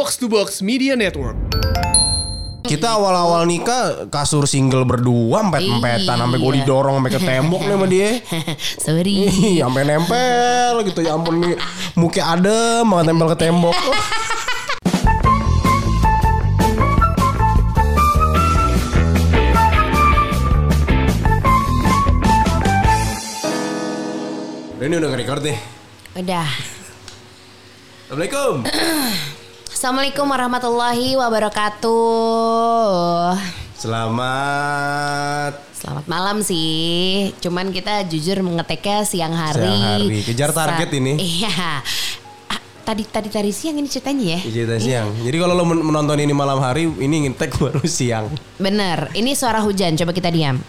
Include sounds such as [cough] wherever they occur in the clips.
Box to Box Media Network. Kita awal-awal nikah kasur single berdua empet-empetan sampai gue Iya. didorong sampai ke tembok nih sama dia. [laughs] Sorry. Ih, sampai nempel gitu ya ampun nih muka adem banget nempel ke tembok. [laughs] Ini udah nge-record nih. Udah. Assalamualaikum. [clears throat] Assalamualaikum warahmatullahi wabarakatuh. Selamat Selamat malam sih. Cuman kita jujur ngeteknya siang hari. Siang hari. Kejar target Sa- ini. Iya. Ah, Tadi tadi tadi siang ini ceritanya ya. Cerita siang. Jadi kalau lo men- menonton ini malam hari, ini ngetek [laughs] baru siang. Bener. Ini suara hujan. Coba kita diam.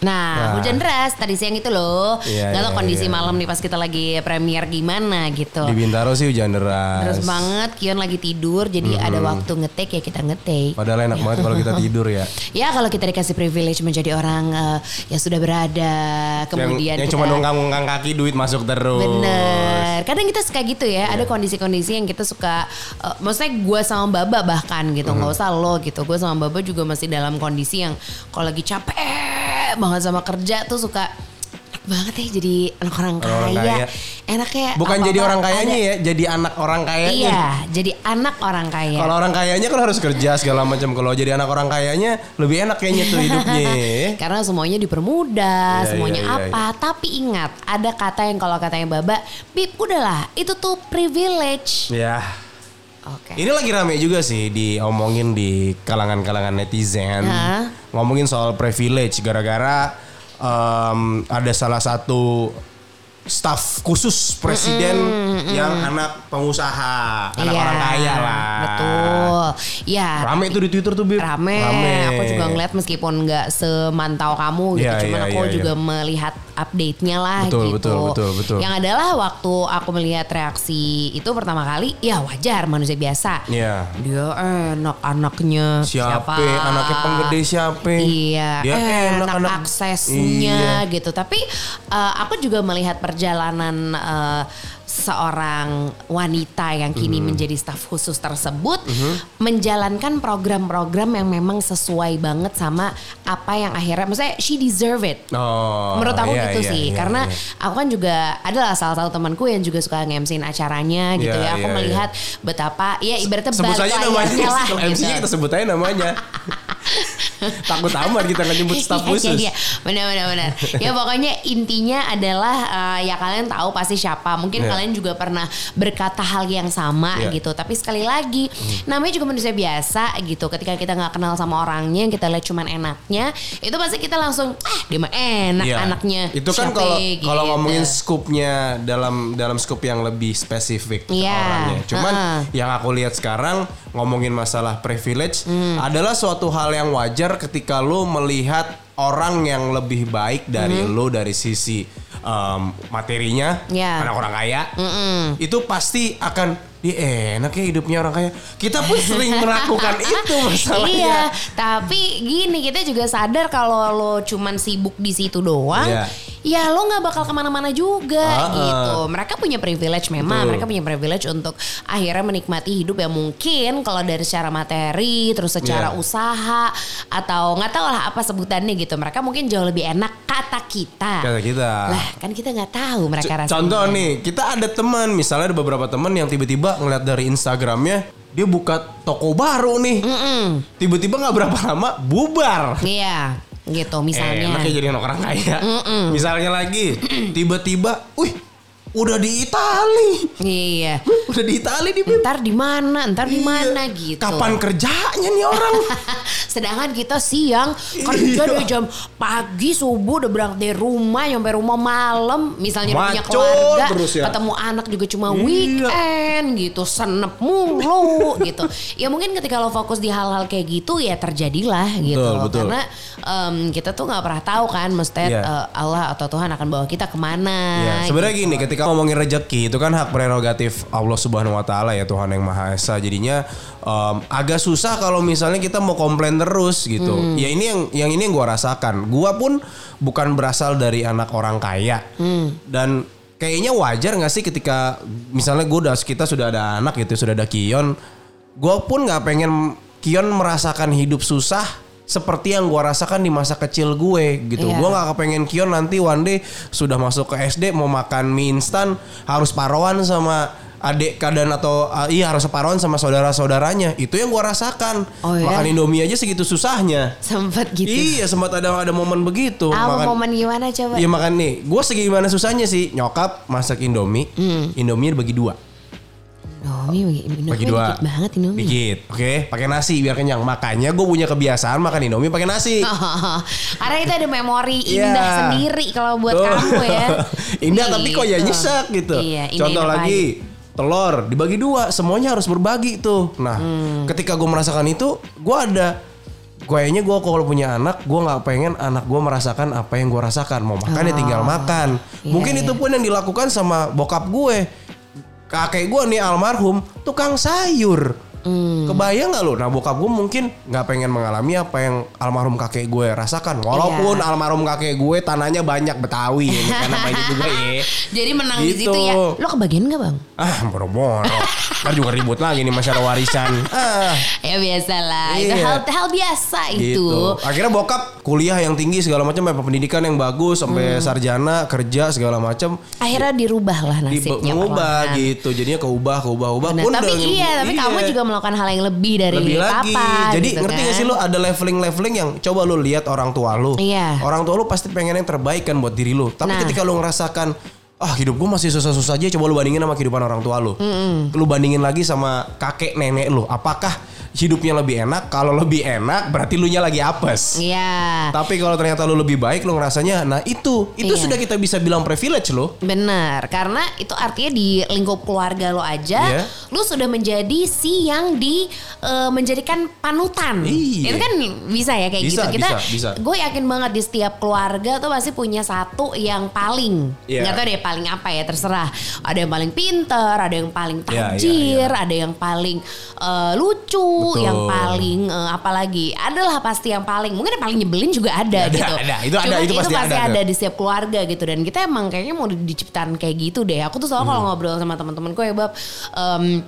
Nah, Nah. hujan deras tadi siang itu loh. Iya, Gak tau iya, kondisi iya. malam nih pas kita lagi premier gimana gitu. Di Bintaro sih hujan deras. Terus banget Kion lagi tidur jadi ada waktu ngetek ya kita ngetek. Padahal enak banget kalau kita [laughs] tidur ya. Ya kalau kita dikasih privilege menjadi orang eh, yang sudah berada, kemudian yang, yang kita cuma nunggang-nunggang kaki duit masuk terus. Bener. Kadang kita suka gitu ya. Ada kondisi-kondisi yang kita suka. eh, maksudnya gue sama Baba bahkan gitu. nggak usah lo gitu. Gue sama Baba juga masih dalam kondisi yang kalau lagi capek banget sama kerja tuh suka enak banget ya jadi anak orang kaya. Orang kaya. Enaknya Bukan apa-apa jadi orang kayanya ada- ya, jadi anak orang kayanya. Iya, jadi anak orang kaya. Kalau orang kayanya kan harus kerja segala macam. Kalau jadi anak orang kayanya lebih enak kayaknya tuh hidupnya. [laughs] Karena semuanya dipermudah, Iya, semuanya iya, apa. Tapi ingat, ada kata yang kalau katanya Baba, Bib udahlah, itu tuh privilege. ya. Oke. Ini lagi rame juga sih diomongin di kalangan-kalangan netizen. Hah? Ngomongin soal privilege gara-gara em, ada salah satu staf khusus presiden yang anak pengusaha, anak Iya, orang kaya lah. Betul. Ya. Rame tuh di Twitter tuh, Bib. Rame. Aku juga ngeliat meskipun nggak semantau kamu gitu, Iya, cuman iya, aku iya, juga iya. melihat update-nya lah Betul, gitu. betul, betul, betul. Yang adalah waktu aku melihat reaksi itu pertama kali, ya wajar manusia biasa. Iya. Dia enak anaknya Siapa? Anaknya penggede siapa? Iya, Dia enak, enak, anak- aksesnya Iya. gitu. Tapi eh, aku juga melihat perjalanan eh, seorang wanita yang kini Mhm. menjadi staf khusus tersebut menjalankan program-program yang memang sesuai banget sama apa yang akhirnya, maksudnya she deserve it. Oh, Menurut aku iya, gitu iya, sih, iya, karena iya. aku kan juga adalah salah satu temanku yang juga suka nge-MC-in acaranya gitu Iya, ya. Aku iya, melihat betapa ya ibaratnya sebut saja namanya. lah MC-nya gitu. kita sebut aja namanya. [laughs] [laughs] Takut amat kita nggak nyebut staf [laughs] Iya, khusus. iya, iya. benar benar benar. ya pokoknya intinya adalah eh, ya kalian tahu pasti siapa. Mungkin Iya. kalian juga pernah berkata hal yang sama Iya. gitu. Tapi sekali lagi namanya juga manusia biasa gitu. Ketika kita nggak kenal sama orangnya, kita lihat cuman enaknya, itu pasti kita langsung ah dia mah enak Iya. anaknya. Itu kan kalau gitu. kalau ngomongin skupnya dalam dalam skup yang lebih spesifik Iya, orangnya. Cuman heeh. yang aku lihat sekarang ngomongin masalah privilege Hmm. adalah suatu hal yang wajar ketika lo melihat orang yang lebih baik dari Hmm. lo dari sisi em, materinya, Iya. anak orang kaya. Itu pasti akan dia enak ya hidupnya orang kaya. Kita pun sering melakukan [laughs] itu masalahnya. Iya, tapi gini kita juga sadar kalau lo cuman sibuk di situ doang, Iya. ya lo nggak bakal ke mana-mana juga Ah, ah. gitu. Mereka punya privilege memang, Betul. mereka punya privilege untuk akhirnya menikmati hidup yang mungkin kalau dari secara materi, terus secara Iya. usaha atau nggak tahu lah apa sebutannya gitu. Mereka mungkin jauh lebih enak kata kita. Kata kita. Lah kan kita nggak tahu mereka C- rasanya. Contoh nih, kita ada teman, misalnya ada beberapa teman yang tiba-tiba ngeliat dari Instagramnya dia buka toko baru nih, tiba-tiba nggak berapa lama bubar. Iya, gitu misalnya. Enaknya jadi anak orang kaya. Misalnya lagi, [clears throat] tiba-tiba, wih, udah di Itali, Iya. udah di Itali di. Ntar di mana? Ntar di Iya. mana gitu. Kapan kerjanya nih orang? [laughs] Sedangkan kita siang kerja Iya. dari jam pagi subuh udah berangkat dari rumah nyampe rumah malam misalnya udah punya Macul keluarga terus ya. ketemu anak juga cuma Iya. weekend gitu senep mulu [laughs] gitu ya mungkin ketika lo fokus di hal-hal kayak gitu ya terjadilah gitu Betul, loh. betul. karena em, kita tuh nggak pernah tahu kan mesti Iya. eh, Allah atau Tuhan akan bawa kita ke mana Ya, sebenarnya gitu. gini, ketika ngomongin rezeki itu kan hak prerogatif Allah Subhanahu wa taala ya Tuhan yang Maha Esa. Jadinya em, agak susah kalau misalnya kita mau komplain terus gitu. Hmm. Ya ini yang yang ini yang gua rasakan. Gua pun bukan berasal dari anak orang kaya. Hmm. Dan kayaknya wajar nggak sih ketika misalnya gue udah kita sudah ada anak gitu sudah ada Kion gue pun nggak pengen Kion merasakan hidup susah seperti yang gue rasakan di masa kecil gue gitu Iya. gue nggak kepengen Kion nanti one day sudah masuk ke SD mau makan mie instan harus paroan sama adik kadan atau uh, iya harus separohan sama saudara-saudaranya itu yang gue rasakan Oh, ya? makan Indomie aja segitu susahnya Sempet gitu. Iya sempat ada ada momen begitu. Apa Makan- momen gimana coba? Iya makan nih, gue segimana susahnya sih nyokap masak Indomie, Hmm. Indomie bagi dua, Indomie bagi Indomie bagi dua, dikit banget Indomie. dikit, oke, pakai nasi biar kenyang. Makanya gue punya kebiasaan makan Indomie pakai nasi. [laughs] Karena itu ada memori Iya. indah sendiri kalau buat Tuh. kamu ya. [laughs] Indah tapi kok ya Gitu. nyesek gitu. Iya, Contoh lagi telur dibagi dua, semuanya harus berbagi tuh. Nah, Hmm. ketika gue merasakan itu, gue ada Kayaknya gue kalau punya anak, gue nggak pengen anak gue merasakan apa yang gue rasakan. Mau makan ya tinggal makan. Iya, Mungkin iya. itu pun yang dilakukan sama bokap gue. Kakek gue nih almarhum, tukang sayur. Hmm. Kebayang nggak lo? Nah bokap gue mungkin nggak pengen mengalami apa yang almarhum kakek gue rasakan. Walaupun Iya. almarhum kakek gue tanahnya banyak Betawi, ini kan namanya juga ya. [laughs] Jadi menang di Gitu. situ ya. Lo kebagian gak bang? Ah, boro-boro. Ntar juga ribut lagi nih masalah warisan. Ah, Ya biasalah. Itu Iya. hal, hal biasa itu. gitu. Akhirnya bokap kuliah yang tinggi segala macam, pendidikan yang bagus sampai Hmm. sarjana, kerja segala macam. Akhirnya dirubah lah Di, nasibnya. perlahan. gitu. Jadinya keubah, keubah, ubah. Benar, Pun tapi iya, tapi kamu iya. juga melakukan hal yang lebih dari lebih lagi. papa. Jadi gitu ngerti kan? gak sih lo ada leveling-leveling yang coba lo lihat orang tua lo. Iya. Orang tua lo pasti pengen yang terbaik kan buat diri lo. Tapi Nah. ketika lo ngerasakan ah hidup gue masih susah-susah aja coba lo bandingin sama kehidupan orang tua lo. Lo bandingin lagi sama kakek nenek lo. Apakah hidupnya lebih enak? Kalau lebih enak berarti lu nya lagi apes. Iya. Tapi kalau ternyata lu lebih baik lu ngerasanya nah itu itu Iya. sudah kita bisa bilang privilege lo. Benar, karena itu artinya di lingkup keluarga lo aja, Iya. lu sudah menjadi si yang di eh, menjadikan panutan. Iya. Itu kan bisa ya kayak Bisa, gitu. Kita, bisa, bisa. gue yakin banget di setiap keluarga tuh pasti punya satu yang paling, Iya. nggak tahu deh paling apa ya terserah. Ada yang paling pinter, ada yang paling Iya, iya, tajir, ada yang paling eh, lucu, Betul. yang paling eh, apalagi, adalah pasti yang paling, mungkin yang paling nyebelin juga ada, Ada, gitu. ada. Itu ada, Cuman itu pasti ada ada tuh. di setiap keluarga gitu dan kita emang kayaknya mau diciptakan kayak gitu deh. Aku tuh selalu Hmm. kalau ngobrol sama teman-temanku ya bab. em,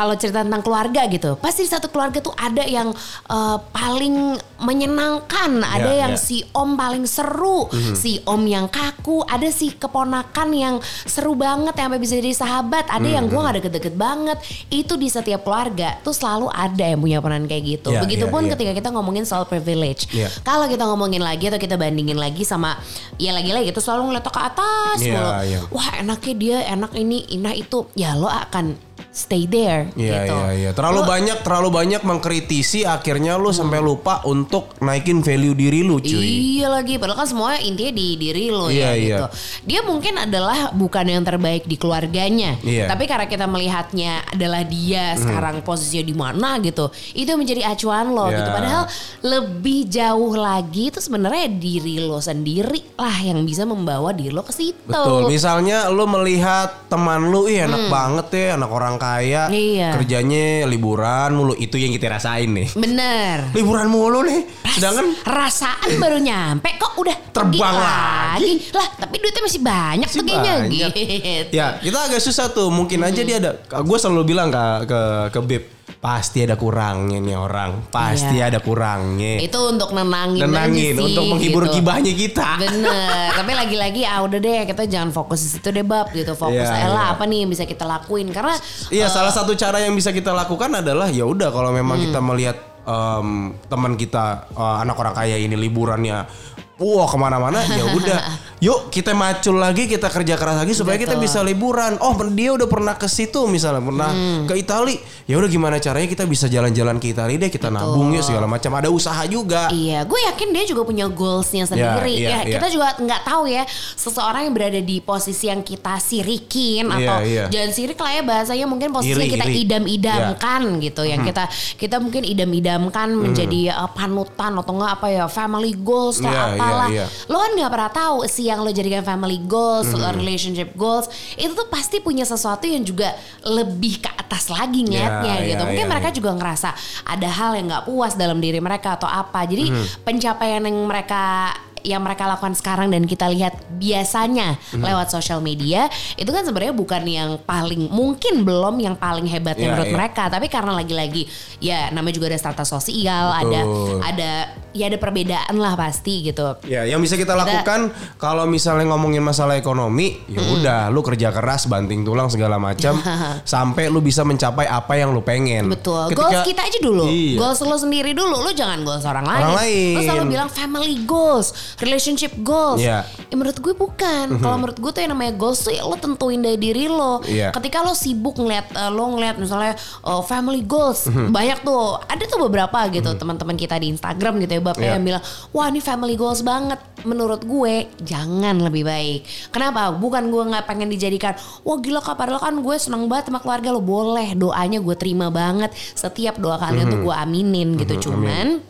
kalau cerita tentang keluarga gitu, pasti satu keluarga tuh ada yang eh, paling menyenangkan, ada Ya, yang ya. si om paling seru, Hmm. si om yang kaku, ada si keponakan yang seru banget yang sampai bisa jadi sahabat, ada yang Hmm. gua gak deket-deket banget. Itu di setiap keluarga tuh selalu ada yang punya peran kayak gitu. Ya, Begitupun ya, ya. ketika kita ngomongin soal privilege. Ya. Kalau kita ngomongin lagi atau kita bandingin lagi sama ya lagi-lagi itu selalu ngeliat ke atas mulu. iya. Wah enaknya dia, enak ini, indah itu. Ya lo akan stay there Iya gitu. iya iya. Terlalu Lo- banyak terlalu banyak mengkritisi akhirnya lu sampai lupa untuk naikin value diri lu cuy. Iya lagi, padahal kan semua intinya di diri lo Iya, ya iya. gitu. Dia mungkin adalah bukan yang terbaik di keluarganya, Iya. Hmm. tapi karena kita melihatnya adalah dia sekarang posisinya di mana gitu, itu menjadi acuan lo Iya. gitu. Padahal lebih jauh lagi itu sebenarnya diri lo sendiri lah yang bisa membawa diri lo ke situ. Betul. Misalnya lu melihat teman lu, ih enak banget ya, anak orang kaya, Hmm. Iya. kerjanya liburan mulu, itu yang kita rasain nih. Bener. Liburan mulu nih. Sedangkan Rasaan baru nyampe kok udah Terbang lagi. Lah, tapi duitnya masih banyak masih tuh kayaknya gitu. Ya, kita agak susah tuh. Mungkin aja dia ada. Gue selalu bilang ke ke ke Beb, pasti ada kurangnya nih orang. Pasti Iya. ada kurangnya. Itu untuk nenangin, Nenangin aja sih, untuk menghibur gitu. gibahnya kita. Bener, tapi lagi-lagi ah udah deh kita jangan fokus di situ deh bab gitu. Fokus Iya, Ella iya. apa nih yang bisa kita lakuin karena Iya, eh, salah satu cara yang bisa kita lakukan adalah ya udah kalau memang Hmm. kita melihat em, teman kita eh, anak orang kaya ini liburannya Wah ke mana-mana ya [laughs] udah yuk kita macul lagi kita kerja keras lagi supaya kita Betul. bisa liburan oh dia udah pernah ke situ misalnya pernah Hmm. ke Itali ya udah gimana caranya kita bisa jalan-jalan ke Itali deh kita nabung yuk segala macam ada usaha juga Iya, gue yakin dia juga punya goalsnya sendiri. iya, ya, iya. kita juga nggak tahu ya seseorang yang berada di posisi yang kita sirikin Iya, atau iya. jangan sirik lah ya bahasanya mungkin posisi Iri, kita iri. Iya. idam-idamkan gitu, yang kita kita mungkin idam-idamkan menjadi uh, panutan atau enggak apa ya family goals atau Iya, apalah. iya, iya. Lo kan nggak pernah tahu si yang lo jadikan family goals, Mm-hmm. relationship goals itu tuh pasti punya sesuatu yang juga lebih ke atas lagi ngeliatnya Iya, gitu. iya, Mungkin iya, mereka iya. juga ngerasa ada hal yang nggak puas dalam diri mereka atau apa. Jadi Hmm. pencapaian yang mereka yang mereka lakukan sekarang dan kita lihat biasanya Mhm. lewat sosial media itu kan sebenarnya bukan yang paling mungkin belum yang paling hebatnya Iya, menurut iya. mereka tapi karena lagi-lagi ya namanya juga ada strata sosial ada Betul. ada ya ada perbedaan lah pasti gitu Ya, yang bisa kita lakukan kalau misalnya ngomongin masalah ekonomi, ya udah lu kerja keras, banting tulang segala macam [laughs] sampai lu bisa mencapai apa yang lu pengen. Betul. Ketika- goals kita aja dulu. Iya. Goals lo sendiri dulu. Lo jangan goals orang lain. Orang lain. Lo selalu bilang family goals, relationship goals. Iya. Ya, menurut gue bukan. Kalau menurut gue tuh yang namanya goals tuh ya lo tentuin dari diri lo. Iya. Ketika lo sibuk ngeliat eh, lo ngeliat misalnya oh, family goals Mhm. banyak tuh. Ada tuh beberapa gitu teman-teman kita di Instagram gitu ya bapak Iya. yang bilang wah ini family goals banget. Menurut gue jangan lebih baik. Kenapa? Bukan gue nggak pengen dijadikan wah gila kak padahal kan gue seneng banget sama keluarga lo boleh doanya gue terima banget setiap doa kalian tuh gue aminin gitu cuman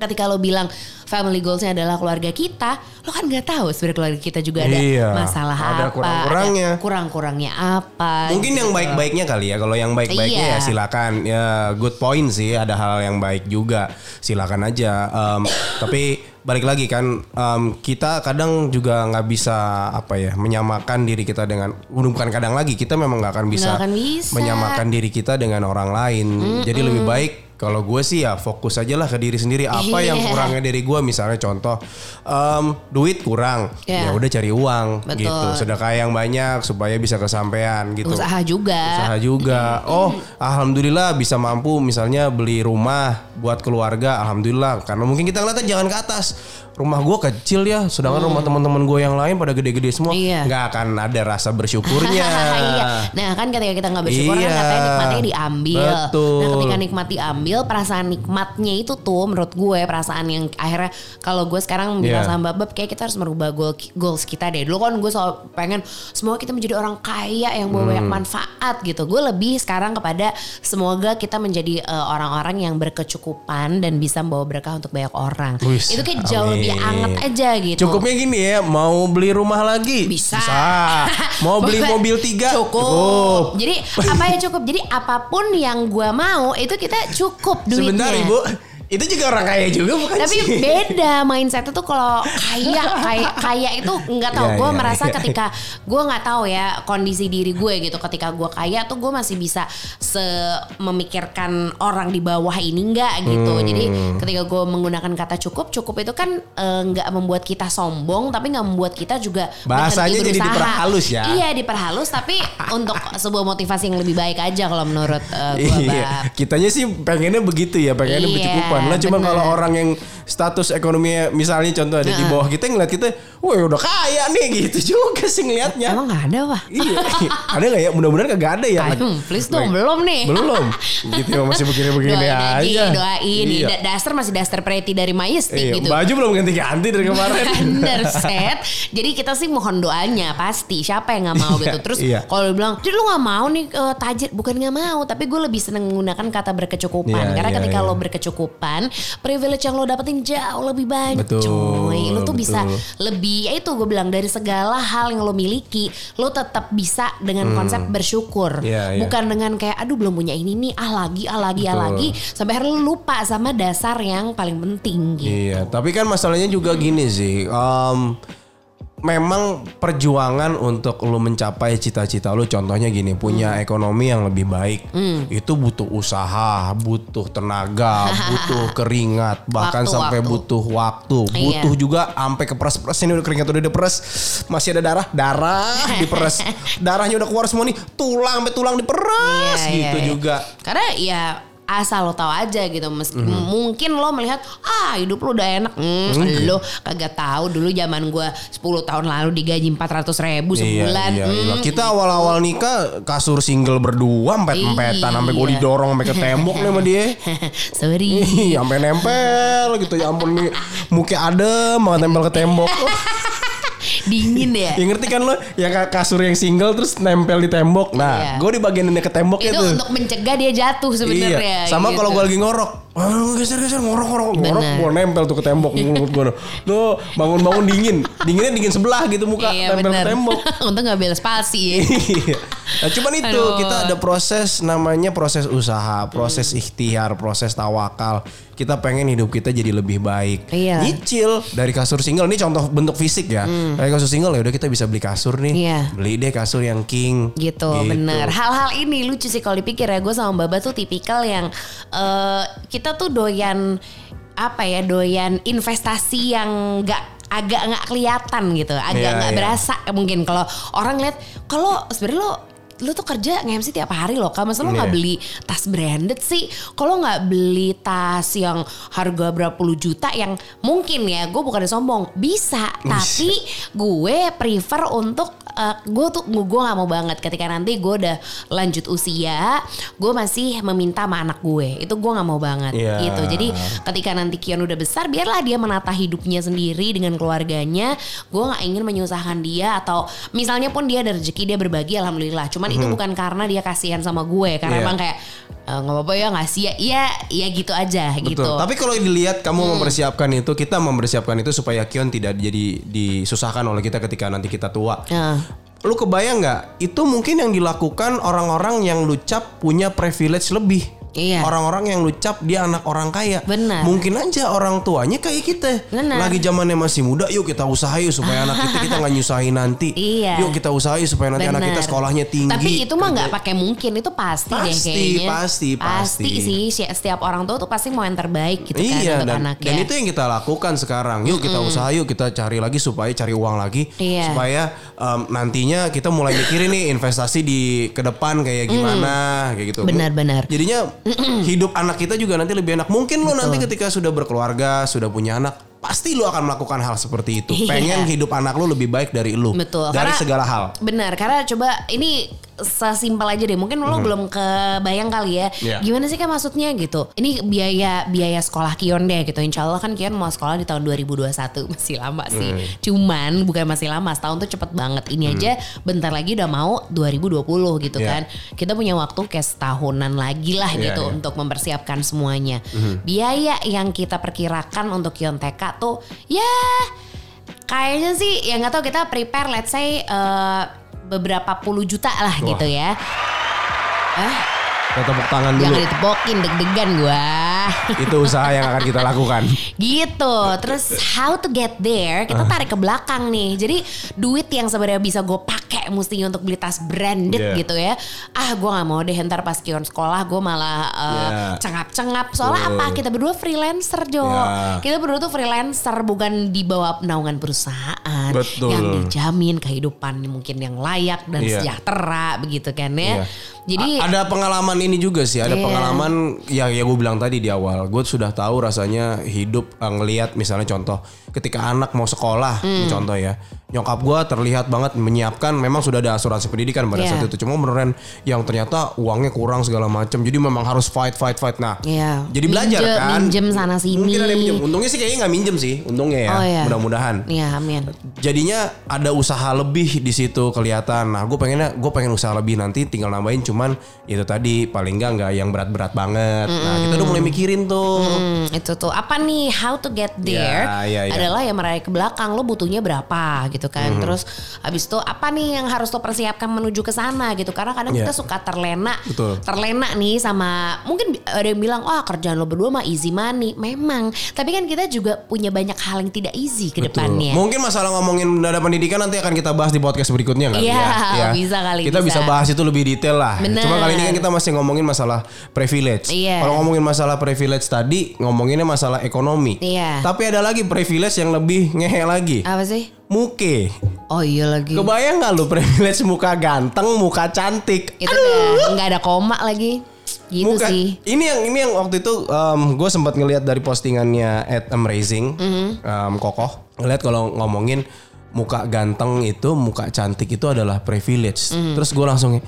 ketika lo bilang family goalsnya adalah keluarga kita lo kan nggak tahu sebenarnya keluarga kita juga ada Iya, masalah ada apa kurang-kurangnya. ada kurang-kurangnya apa Mungkin gitu. yang baik-baiknya kali ya. Kalau yang baik-baiknya Iya. ya silakan. Ya good point sih. Ada hal yang baik juga. Silakan aja. Em, tapi balik lagi kan em, kita kadang juga nggak bisa apa ya menyamakan diri kita dengan bukan kadang lagi kita memang nggak akan bisa, Nggak akan bisa. menyamakan diri kita dengan orang lain. Jadi lebih baik kalau gue sih ya fokus aja lah ke diri sendiri. Apa yang Iya. kurangnya dari gue misalnya contoh em, duit kurang, Iya. ya udah cari uang Betul. gitu. Sedekah yang banyak supaya bisa kesampaian gitu usaha juga usaha juga. Oh, alhamdulillah bisa mampu misalnya beli rumah buat keluarga. Alhamdulillah karena mungkin kita ngeliatnya jangan ke atas. Rumah gue kecil ya, sedangkan rumah teman-teman gue yang lain pada gede-gede semua. Hmm. Iya. nggak akan ada rasa bersyukurnya. [laughs] iya. Nah kan ketika kita nggak bersyukur kan Iya. katanya nikmatnya diambil. Betul. Nah ketika nikmat diambil, perasaan nikmatnya itu tuh menurut gue perasaan yang akhirnya kalau gue sekarang bilang Iya. sama Bab kayak kita harus merubah goal, goals kita deh. Dulu kan gue selalu pengen semoga kita menjadi orang kaya yang bawa banyak Hmm. manfaat gitu. Gue lebih sekarang kepada semoga kita menjadi eh, orang-orang yang berkecukupan dan bisa membawa berkah untuk banyak orang. Wis, itu kayak jauh lebih amin. anget aja gitu. Cukupnya gini ya, mau beli rumah lagi Bisa. [laughs] Mau beli mobil tiga cukup. Jadi apa ya cukup? Jadi apa pun yang gua mau itu kita cukup duitnya. Sebentar ibu, itu juga orang kaya juga bukan Tapi sih? beda mindset itu kalau kaya kaya kaya itu nggak tahu. Iya, gue iya, merasa iya. ketika gue nggak tahu ya kondisi diri gue gitu. Ketika gue kaya tuh gue masih bisa se memikirkan orang di bawah ini nggak gitu. Hmm. Jadi ketika gue menggunakan kata cukup, cukup itu kan eh, nggak membuat kita sombong, tapi nggak membuat kita juga Bahasanya jadi diperhalus ya. Iya diperhalus, tapi untuk sebuah motivasi yang lebih baik aja kalau menurut eh, gue. Iya, kitanya sih pengennya begitu ya, pengennya Iya, bercukupan. Lah cuma bener. kalau orang yang status ekonominya misalnya contoh ada di bawah kita ngeliat kita, wah udah kaya nih gitu [laughs] juga sih ngelihatnya. Emang nggak ada wah? Iya, ada nggak ya? Mudah-mudahan kagak ada ya. Aduh, please dong, belum nih. Belum. [laughs] Gitu ya, masih begini-begini aja. aja, doain. Iya. Da- Daster masih daster pretty dari Majestic Iya, gitu. Baju belum ganti-ganti dari [laughs] kemarin. Under set. Jadi kita sih mohon doanya pasti. Siapa yang nggak mau Iya, gitu. Terus iya. kalau bilang, jadi lu nggak mau nih eh, tajir, bukan nggak mau, tapi gue lebih seneng menggunakan kata berkecukupan. Iya, Karena iya, ketika iya. lo berkecukupan, privilege yang lo dapetin jauh lebih banyak. Betul, Coy, lo tuh bisa betul. lebih, ya itu gue bilang dari segala hal yang lo miliki, lo tetap bisa dengan konsep bersyukur. Hmm. Iya, iya. Bukan dengan kayak, aduh belum punya ini nih, ah lagi, ah lagi, ah Betul. lagi, sampai akhirnya lo lupa sama dasar yang paling penting gitu. Iya, tapi kan masalahnya juga gini sih. em, memang perjuangan untuk lu mencapai cita-cita lu contohnya gini punya Hmm. ekonomi yang lebih baik itu butuh usaha butuh tenaga [laughs] butuh keringat bahkan Waktu, sampai waktu. butuh waktu. Iya. butuh juga sampai ke peres ini udah keringat udah diperes. Masih ada darah? Darah [laughs] diperes. Darahnya udah keluar semua nih. Tulang sampai tulang diperes. Iya, gitu iya, iya. juga. Karena ya asal lo tahu aja gitu Meski, Mhm. mungkin lo melihat ah hidup lo udah enak hmm, lo kagak tahu dulu zaman gua 10 tahun lalu digaji 400 ribu sebulan Iya, iya, iya. Hmm, Kita awal-awal nikah kasur single berdua empet-empetan sampai gue Iya. didorong sampai ke tembok nih sama dia. [laughs] sorry Ih, sampai nempel gitu ya ampun nih muka adem banget nempel ke tembok. [laughs] dingin ya ya ngerti kan lo yang ka- kasur yang single terus nempel di tembok. Nah, Iya. gue di bagian ini ke tembok itu itu. untuk mencegah dia jatuh sebenarnya Iya. Sama gitu. kalau gue lagi ngorok. Ah, geser-geser ngorok-ngorok ngorok Bener. gua nempel tuh ke tembok mulut gua. Tuh bangun-bangun dingin. Dinginnya dingin sebelah gitu muka Iya tempel ke bener. tembok. [laughs] Untung gak bela spasi ya. Iya. nah, cuman itu Aduh. kita ada proses namanya proses usaha, proses ikhtiar, proses tawakal. Kita pengen hidup kita jadi lebih baik. Iya. Nyicil dari kasur single ini contoh bentuk fisik ya. Dari kasur single ya udah kita bisa beli kasur nih. Iya. Beli deh kasur yang king. Gitu, bener. Hal-hal ini lucu sih kalau dipikir ya. Gue sama Baba tuh tipikal yang eh, kita tuh doyan apa ya, doyan investasi yang nggak agak nggak kelihatan gitu, agak Iya, nggak iya. berasa mungkin kalau orang lihat kalau sebenarnya lo lu tuh kerja nge-MC tiap hari loh kan masa lo nggak Iya. beli tas branded sih? Kalau nggak beli tas yang harga berapa puluh juta yang mungkin ya gue bukan sombong. Bisa tapi gue prefer untuk eh, gue tuh gue nggak mau banget ketika nanti gue udah lanjut usia gue masih meminta sama anak gue itu gue nggak mau banget Iya. gitu jadi ketika nanti Kion udah besar biarlah dia menata hidupnya sendiri dengan keluarganya gue nggak ingin menyusahkan dia atau misalnya pun dia ada rezeki dia berbagi alhamdulillah cuman itu bukan karena dia kasihan sama gue karena Mhm. Iya. emang kayak "Eh, nggak apa-apa ya ngasih ya ya ya gitu aja Betul. gitu Tapi kalau dilihat kamu Hmm. mempersiapkan itu, kita mempersiapkan itu supaya Kion tidak jadi disusahkan oleh kita ketika nanti kita tua. Nah, Lu kebayang nggak? Itu mungkin yang dilakukan orang-orang yang lu cap punya privilege lebih. Iya. Orang-orang yang lu cap dia anak orang kaya. Benar. Mungkin aja orang tuanya kayak kita. Benar. Lagi zamannya masih muda, yuk kita usaha yuk supaya anak kita kita nggak nyusahin nanti. Iya. Yuk kita usahain supaya nanti anak Bener. kita sekolahnya tinggi. Tapi itu mah nggak Kerja- pakai mungkin itu pasti, deh Pasti, kayaknya. pasti, pasti. sih si- setiap orang tua tuh pasti mau yang terbaik gitu kan iya untuk dan, anaknya. dan itu yang kita lakukan sekarang. Yuk kita usaha yuk kita cari lagi supaya cari uang lagi Iya. supaya em, nantinya kita mulai mikirin nih investasi di ke depan kayak gimana kayak gitu. Benar-benar. Jadinya hidup anak kita juga nanti lebih enak. Mungkin lo nanti ketika sudah berkeluarga, sudah punya anak, pasti lo akan melakukan hal seperti itu. Iya. Pengen hidup anak lo lebih baik dari lo. Betul. Dari karena- segala hal. Benar, karena coba ini sesimpel aja deh. Mungkin lo belum kebayang kali ya. Hmm. Iya. Gimana sih kan maksudnya gitu. Ini biaya biaya sekolah Kion deh gitu. Insya Allah kan Kion mau sekolah di tahun 2021. [laughs] Masih lama sih. Hmm. Cuman bukan masih lama. Setahun tuh cepet banget. Ini aja bentar lagi udah mau 2020 gitu Iya. kan. Kita punya waktu kayak setahunan lagi lah Iya, gitu iya. untuk mempersiapkan semuanya. Hmm. Biaya yang kita perkirakan untuk Kion TK tuh ya Kayaknya sih ya nggak tahu kita prepare let's say eh, beberapa puluh juta lah Wah. gitu ya. Kita tepuk tangan dulu. jangan ditepokin deg-degan gua. [laughs] Itu usaha yang akan kita lakukan. gitu. Terus how to get there? Kita Ah. tarik ke belakang nih. Jadi duit yang sebenarnya bisa gue pakai mestinya untuk beli tas branded Yeah. gitu ya. Ah, gue nggak mau deh ntar pas kion sekolah gue malah eh, Yeah. cengap-cengap. Soalnya Betul. apa? Kita berdua freelancer Jo. Yeah. Kita berdua tuh freelancer bukan di bawah naungan perusahaan Betul. yang dijamin kehidupan mungkin yang layak dan Iya. sejahtera begitu kan ya. Iya. Jadi A- ada pengalaman ini juga sih, ada Iya. pengalaman ya ya gue bilang tadi di awal, gue sudah tahu rasanya hidup eh, ngelihat misalnya contoh ketika anak mau sekolah, Hmm. contoh ya, nyokap gue terlihat banget menyiapkan, memang sudah ada asuransi pendidikan pada Iya. saat itu, cuma beneran yang ternyata uangnya kurang segala macam, jadi memang harus fight fight fight. Nah, Iya. jadi belajar Minjem- kan, minjem sana sini. Mungkin ada minjem, untungnya sih kayaknya nggak minjem sih, untungnya ya, Oh, iya. mudah-mudahan Iya, amin. jadinya ada usaha lebih di situ kelihatan. Nah, gue pengennya gue pengen usaha lebih nanti tinggal nambahin cuman itu tadi paling enggak nggak yang berat-berat banget. Nah, kita udah mulai mikirin tuh. Hmm, itu tuh apa nih how to get there Ya, ya, ya. adalah yang meraih ke belakang lo butuhnya berapa gitu kan Mhm. terus habis itu apa nih yang harus lo persiapkan menuju ke sana gitu karena kadang Ya. kita suka terlena Betul. terlena nih sama mungkin ada yang bilang wah kerjaan lo berdua mah easy money memang tapi kan kita juga punya banyak hal yang tidak easy ke Betul. depannya Mungkin masalah ngomongin dana pendidikan nanti akan kita bahas di podcast berikutnya kali Iya, ya. bisa kali, Kita bisa. bisa. bahas itu lebih detail lah. Bener. Cuma kali ini kan kita masih ngomongin masalah privilege. Iya. Kalau ngomongin masalah privilege tadi, ngomonginnya masalah ekonomi. Iya. Tapi ada lagi privilege yang lebih ngehe lagi. apa sih Muke. oh iya lagi Kebayang nggak lu privilege muka ganteng, muka cantik? itu udah nggak ada koma lagi gitu Muka- sih Ini yang ini yang waktu itu gue sempat ngelihat dari postingannya at Amazing, Mhm. em, kokoh ngeliat kalau ngomongin muka ganteng itu, muka cantik itu adalah privilege. Mhm. Terus gue langsung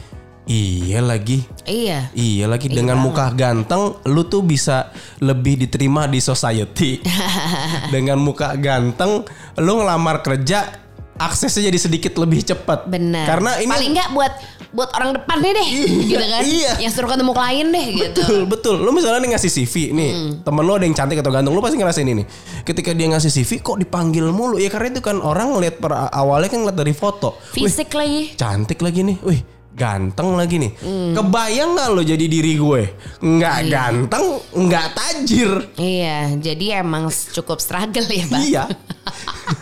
iya lagi. iya Iya lagi dengan muka ganteng lu tuh bisa lebih diterima di society. [laughs] dengan muka ganteng lu ngelamar kerja aksesnya jadi sedikit lebih cepat. Bener. Karena ini paling nggak buat buat orang depannya deh, gitu kan? iya. Yang suruh ketemu klien deh, gitu. Betul, betul. Lu misalnya nih ngasih CV nih, Hmm. temen lu ada yang cantik atau ganteng, lu pasti ngerasain ini. Ketika dia ngasih CV kok dipanggil mulu? Ya karena itu kan orang ngeliat per awalnya kan ngeliat dari foto. Wih, Fisik lagi. cantik lagi nih. Wih, ganteng lagi nih. Hmm. Kebayang nggak lo jadi diri gue? Nggak ganteng, nggak tajir. Iya, jadi emang cukup struggle ya, Bang. Iya. [laughs]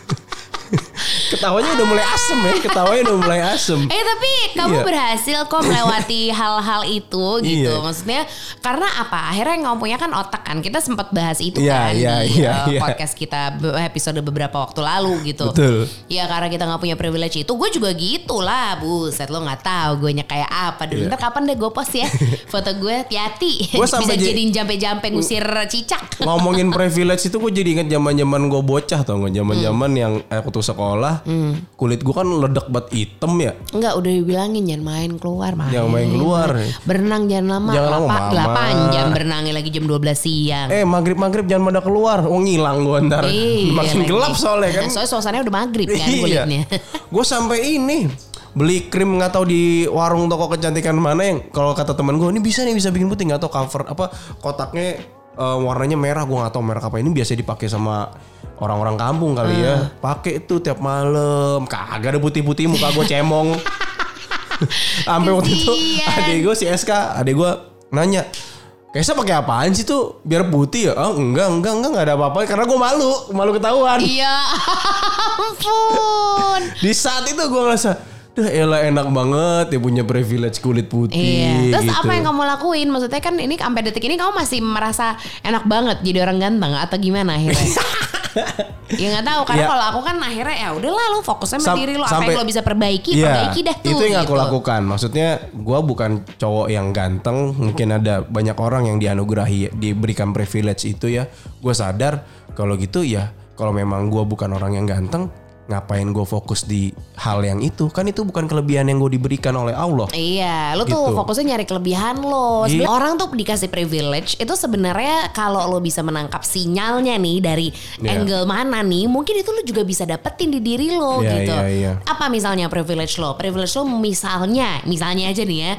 Ketawanya udah mulai asem ya, ketawanya udah mulai asem. Eh tapi kamu Iya. berhasil kok melewati [laughs] hal-hal itu gitu. Iya. Maksudnya karena apa? Akhirnya yang kamu punya kan otak kan. Kita sempat bahas itu Iya, kan iya, di iya, uh, iya. podcast kita episode beberapa waktu lalu gitu. Betul. Iya karena kita nggak punya privilege itu, gue juga gitu lah. Buset lo nggak tahu gue nya kayak apa. Dulu Iya. ntar kapan deh gue post ya [laughs] foto gue hati-hati. [laughs] Bisa jadi- jadiin jampe-jampe ngusir cicak. Ngomongin privilege itu gue jadi inget zaman-zaman gue bocah tau nggak? Zaman-zaman Hmm. yang eh, waktu sekolah, kulit gue kan ledek banget hitam ya. Enggak udah dibilangin jangan main keluar main. Jangan main keluar. Berenang jangan lama. Jangan lama. 8 jam berenangnya lagi jam 12 siang. Eh maghrib maghrib jangan pada keluar, oh ngilang gue ntar. Iya, Makin lagi. gelap soalnya kan. Soalnya suasananya udah maghrib kan Iya. kulitnya. [laughs] gue sampai ini beli krim nggak tahu di warung toko kecantikan mana yang kalau kata teman gue ini bisa nih bisa bikin putih nggak tahu cover apa kotaknya eh, warnanya merah gue nggak tahu merek apa ini biasa dipakai sama orang-orang kampung kali Ah. ya pakai itu tiap malam kagak ada putih-putih muka gue cemong [laughs] sampai waktu itu adik gue si SK adik gue nanya Kaisa pakai apaan sih tuh biar putih ya? Oh enggak enggak enggak enggak ada apa-apa karena gue malu malu ketahuan. Iya [laughs] ampun. Di saat itu gue ngerasa, Elah enak banget ya punya privilege kulit putih Iya. Terus gitu. apa yang kamu lakuin? Maksudnya kan ini sampai detik ini kamu masih merasa enak banget jadi orang ganteng atau gimana akhirnya? [laughs] ya nggak tahu karena Ya. kalau aku kan akhirnya ya udahlah lu fokusnya sama Sam- diri lu apa yang lo bisa perbaiki Iya, perbaiki dah tuh Itu yang aku gitu. lakukan. Maksudnya gue bukan cowok yang ganteng. Mungkin ada banyak orang yang dianugerahi, diberikan privilege itu ya. Gue sadar kalau gitu ya. Kalau memang gue bukan orang yang ganteng, ngapain gue fokus di hal yang itu? Kan itu bukan kelebihan yang gue diberikan oleh Allah. Iya, tuh Gitu. fokusnya nyari kelebihan lo. Iya. Sebenarnya Orang tuh dikasih privilege itu sebenarnya kalau lo bisa menangkap sinyalnya nih dari Iya. angle mana nih, mungkin itu lo juga bisa dapetin di diri lo Iya, gitu. iya, iya. Apa misalnya privilege lo? Privilege lo misalnya, misalnya aja nih ya,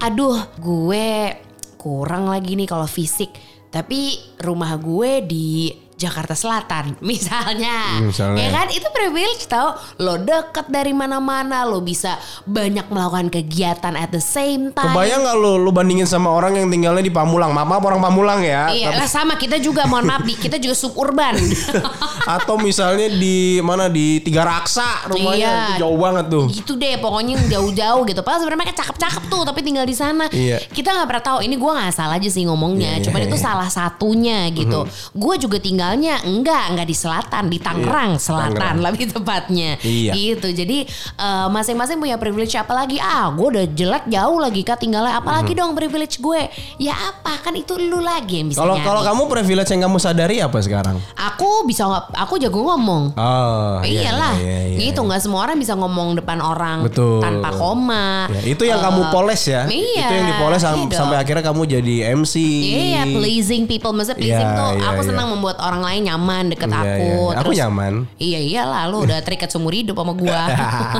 aduh gue kurang lagi nih kalau fisik, tapi rumah gue di Jakarta Selatan [laughs] misalnya. Hmm, misalnya. ya kan itu privilege tau lo deket dari mana-mana lo bisa banyak melakukan kegiatan at the same time Kebayang gak lu, lu bandingin sama orang yang tinggalnya di Pamulang? Maaf, maaf orang Pamulang ya. Iya Tapi- lah sama kita juga mohon maaf di kita juga suburban. [laughs] atau misalnya di mana di Tiga Raksa rumahnya Iya. itu jauh banget tuh. gitu deh pokoknya jauh-jauh gitu. Padahal sebenarnya mereka cakep-cakep tuh tapi tinggal di sana. Iya. Kita nggak pernah tahu. Ini gue nggak salah aja sih ngomongnya. Iya, iya, Cuman itu iya. Salah satunya gitu. Gue juga tinggalnya enggak enggak di selatan di Tangerang selatan Tangerang. lebih tepatnya. Iya. Gitu. Jadi eh, masing-masing punya privilege apalagi ah gue udah jelek jauh lagi kak tinggalnya apalagi Mhm. dong privilege gue. Ya apa kan itu lu lagi yang bisa Kalau kalau kamu privilege yang kamu sadari apa sekarang? Aku bisa nggak? Aku jago ngomong. Oh, iya, Iyalah, iya, iya, gitu nggak semua orang bisa ngomong depan orang Betul. tanpa koma. Ya, itu yang Eh, kamu poles ya. iya, itu yang dipoles sam- iya dong. sampai akhirnya kamu jadi MC. Iya, pleasing people. Maksudnya pleasing Iya, tuh iya, aku iya. senang membuat orang lain nyaman deket Iya, aku. iya, iya. Aku nyaman. Iya iyalah, lu udah terikat seumur hidup sama gua.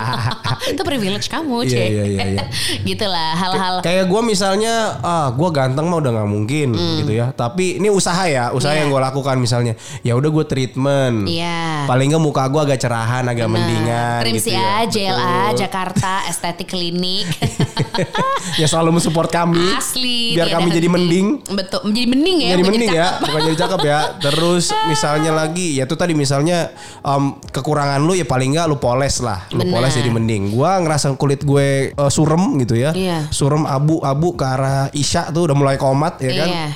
[laughs] itu privilege kamu, Iya, Cek. iya, iya, iya. [laughs] Gitulah hal-hal. Kayak gue misalnya, ah gue ganteng mah udah nggak mungkin gitu ya. Tapi ini usaha ya, usaha Hmm. Iya. yang gue lakukan misalnya. Ya udah gue treatment. Iya. Paling nggak muka gue agak cerahan, agak mendingan. Krim gitu ya. JLA, Betul. [laughs] Jakarta, Estetik Klinik. ya selalu mensupport kami. Asli. Biar kami jadi mending. Betul, menjadi mending ya. jadi mending ya, bukan jadi cakep ya. Terus misalnya lagi, ya itu tadi misalnya em, kekurangan lu ya paling nggak lu poles lah, lu Benar. poles jadi mending. Gua ngerasa kulit gue eh, surem gitu ya, Iya. surem abu-abu ke arah Isya tuh udah mulai komat ya kan. Iya.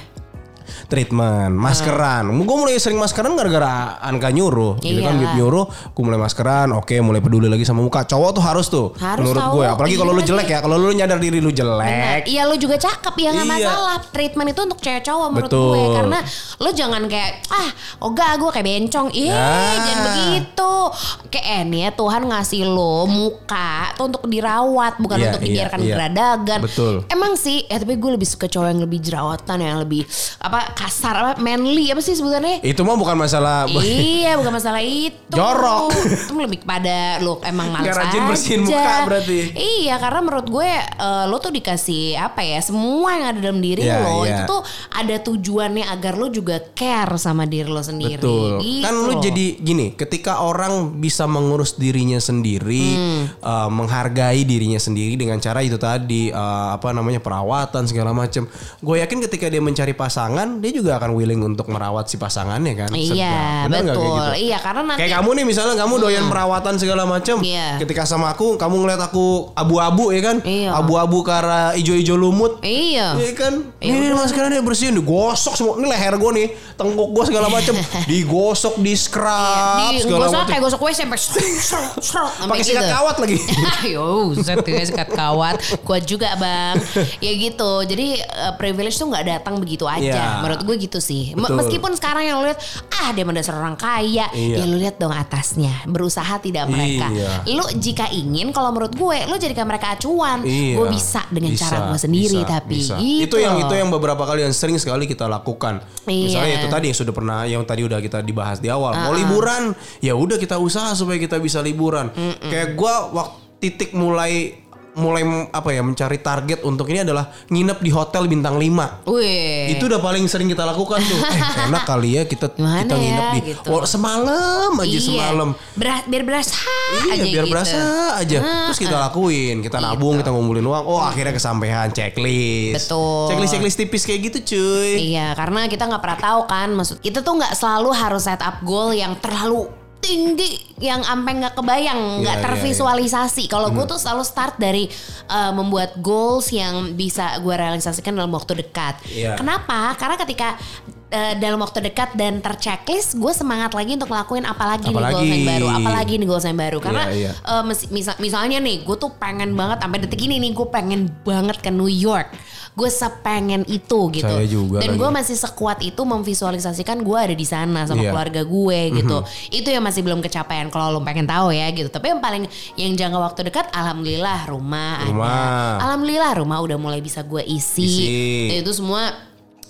Treatment, maskeran. Gue mulai sering maskeran gara-gara Anka nyuruh, gitu kan. Bib nyuruh. Gue mulai maskeran, oke, mulai peduli lagi sama muka. Cowok tuh harus tuh, Harus menurut gue. Apalagi kalau Iya lu lagi. jelek ya, kalau lu nyadar diri lu jelek, Iya lu juga cakep ya nggak Iya. masalah. Treatment itu untuk cewek cowok menurut Betul. gue karena lo jangan kayak ah oga gue kayak bencong. Ih Nah. jangan begitu. Kayak nih ya Tuhan ngasih lo muka tuh untuk dirawat bukan Iya, untuk iya, dibiarkan iya. geradagan. Betul. Emang sih ya tapi gue lebih suka cowok yang lebih jerawatan yang lebih apa kasar apa manly apa sih sebutannya? Itu mah bukan masalah iya, bukan masalah itu. Jorok. Itu lebih kepada lu emang malas Nggak rajin bersihin muka berarti. Iya, karena menurut gue eh, lo tuh dikasih apa ya? Semua yang ada dalam diri Iya, lo iya. itu tuh ada tujuannya agar lo juga care sama diri lo sendiri. Betul. Gitu Kan lu loh. jadi gini, ketika orang bisa mengurus dirinya sendiri, Hmm. eh, menghargai dirinya sendiri dengan cara itu tadi eh, apa namanya perawatan segala macam. Gue yakin ketika dia mencari pasangan, dia juga akan willing untuk merawat si pasangannya kan. Iya, nggak betul. kayak gitu? Iya, karena nanti Kayak kamu nih misalnya kamu doyan perawatan segala macam. Iya. Ketika sama aku, kamu ngeliat aku abu-abu ya kan? Iya. Abu-abu ke arah ijo-ijo lumut. Iya. Iya kan? Ini mas sekarang dia bersihin, digosok semua. Ini leher gue nih, tengkuk gue segala macam, [laughs] digosok, di scrub Di segala macam. kayak gosok WC [laughs] sampai Pakai sikat gitu. kawat lagi. [laughs] Yo, set sikat kawat. Kuat juga bang. Ya gitu. Jadi eh, privilege tuh nggak datang begitu aja. Iya. Menurut gue gitu sih. Betul. Meskipun sekarang yang lu lihat, ah dia mendasar orang kaya. Iya. Ya lu lihat dong atasnya. Berusaha tidak mereka. Iya. Lu jika ingin, kalau menurut gue, lu jadikan mereka acuan. Iya. Gue bisa dengan Bisa, cara gue sendiri. bisa, tapi bisa. gitu. itu yang itu yang beberapa kali yang sering sekali kita lakukan. Iya. Misalnya itu tadi yang sudah pernah yang tadi udah kita dibahas di awal. Mau liburan, ya udah kita usaha supaya kita bisa liburan. Kayak gua waktu titik mulai mulai apa ya mencari target untuk ini adalah nginep di hotel bintang 5. Wih. Itu udah paling sering kita lakukan tuh. Eh, [laughs] enak kali ya kita Gimana kita nginep ya, di gitu. oh, semalam aja Iya. semalam. Beras, biar berasa Iya aja biar gitu. berasa aja. Terus kita lakuin, kita nabung, kita ngumpulin uang. Oh akhirnya kesampaian checklist. Betul. Checklist checklist tipis kayak gitu cuy. Iya, karena kita nggak pernah tahu kan, maksud kita tuh nggak selalu harus set up goal yang terlalu tinggi yang sampai nggak kebayang, nggak Iya, tervisualisasi. Kalau gue tuh selalu start dari uh, membuat goals yang bisa gue realisasikan dalam waktu dekat. Iya. Kenapa? Karena ketika uh, dalam waktu dekat dan terchecklist, gue semangat lagi untuk ngelakuin apalagi, nih Apalagi. goals yang baru, apalagi nih goals yang baru. Karena Iya, iya. uh, mis- misal- misalnya nih, gue tuh pengen banget sampai detik ini nih, gue pengen banget ke New York. Gue sepengen itu gitu. Saya juga Dan gue masih sekuat itu memvisualisasikan gue ada di sana sama Iya. keluarga gue gitu. Itu yang masih belum kecapean kalau lo pengen tahu ya gitu. Tapi yang paling yang jangka waktu dekat alhamdulillah rumah, Rumah. ada. Alhamdulillah rumah udah mulai bisa gue isi. Isi. Dan itu semua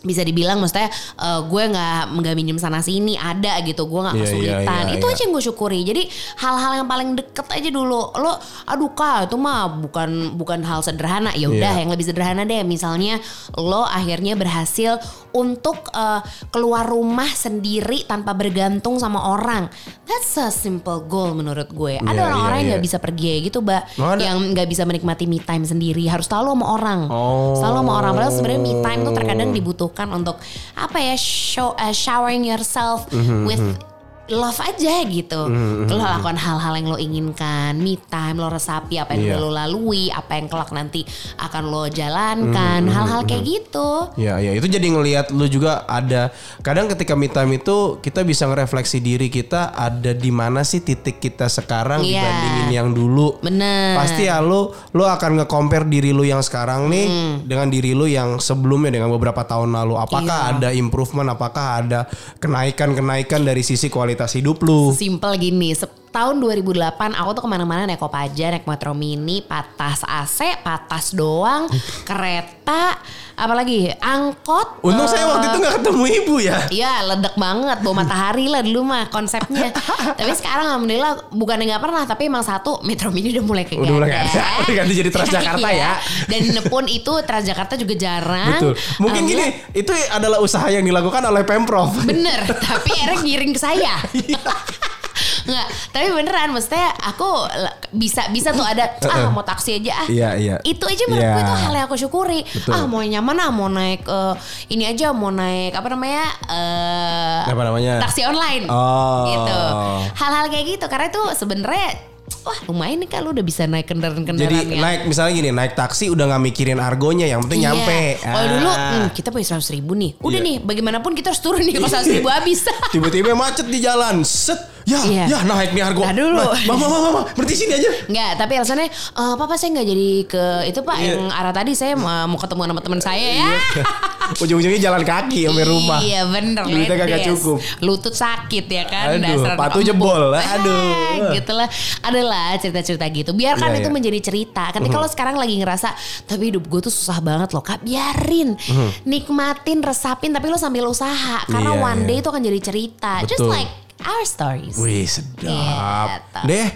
bisa dibilang maksudnya eh, gue nggak nggak minjem sana sini ada gitu gue nggak Iya, kesulitan iya, iya, itu iya. aja yang gue syukuri jadi hal-hal yang paling deket aja dulu lo aduh kak itu mah bukan bukan hal sederhana ya udah Iya. yang lebih sederhana deh misalnya lo akhirnya berhasil untuk eh, keluar rumah sendiri tanpa bergantung sama orang that's a simple goal menurut gue ada Iya, orang-orang iya, yang nggak iya. bisa pergi gitu mbak Oh, ada. yang nggak bisa menikmati me time sendiri harus selalu sama orang Oh. selalu sama orang padahal sebenarnya me time tuh terkadang dibutuhkan untuk apa ya show uh, showering yourself Mhm, with love aja gitu. Lo lakukan hal-hal yang lo inginkan, me time, lo resapi apa yang Iya. udah lo lalui, apa yang kelak nanti akan lo jalankan, Mhm, hal-hal kayak gitu. Ya, ya itu jadi ngelihat lu juga ada. Kadang ketika me time itu kita bisa ngerefleksi diri kita ada di mana sih titik kita sekarang Iya. dibandingin yang dulu. Bener. Pasti ya lu lu akan nge-compare diri lu yang sekarang nih Hmm. dengan diri lu yang sebelumnya dengan beberapa tahun lalu. Apakah Iya. ada improvement? Apakah ada kenaikan-kenaikan dari sisi kualitas hidup lu? Simple gini, tahun 2008 aku tuh ke mana-mana naik Kopaja, naik Metro Mini, patas AC, patas doang, kereta, apalagi angkot. Untung eh, saya waktu itu nggak ketemu ibu ya. Iya ledek banget bawa matahari lah dulu mah konsepnya. [laughs] tapi sekarang alhamdulillah bukannya nggak pernah tapi emang satu Metro Mini udah mulai kegagalan. Udah mulai ada. [laughs] Udah ganti jadi Transjakarta ya. Dan pun itu Transjakarta juga jarang. Betul. Mungkin gini, itu adalah usaha yang dilakukan oleh Pemprov. Bener, tapi akhirnya ngiring ke saya. [laughs] Iya. Nggak, tapi beneran maksudnya aku bisa bisa tuh ada ah mau taksi aja ah. Iya, iya. Itu aja menurut Iya. gue itu hal yang aku syukuri. Betul. Ah mau nyaman ah mau naik eh, ini aja mau naik apa namanya eh Apa namanya? taksi online. Oh. Gitu. Hal-hal kayak gitu karena itu sebenarnya wah lumayan nih lu udah bisa naik kendaraan-kendaraan Jadi yang- naik misalnya gini, naik taksi udah nggak mikirin argonya, yang penting Iya. nyampe. Kalau dulu Ah. hmm, kita punya seratus ribu nih. Udah Iya. nih bagaimanapun kita harus turun nih kalau seratus ribu habis. [laughs] Tiba-tiba macet di jalan, set, ya, Iya. ya naik nih argo. Nah, dulu. Nah, Mama, mama, mama, berhenti sini aja. Enggak, tapi alasannya eh, papa saya nggak jadi ke itu pak Iya. yang arah tadi saya mau mau ketemu sama teman saya ya. [laughs] Ujung-ujungnya jalan kaki sampai rumah. Iya bener. Duitnya kagak cukup. Lutut sakit ya kan. Aduh, dasar patu jebol. Aduh. Ah, gitulah. Adalah cerita-cerita gitu. Biarkan Iya, itu iya. menjadi cerita. Ketika lo sekarang lagi ngerasa, tapi hidup gue tuh susah banget loh kak. Biarin. Nikmatin, resapin. Tapi lo sambil usaha. Karena Iya, one iya. day itu akan jadi cerita. Just Betul. like our stories. Wih sedap. Gitu. Deh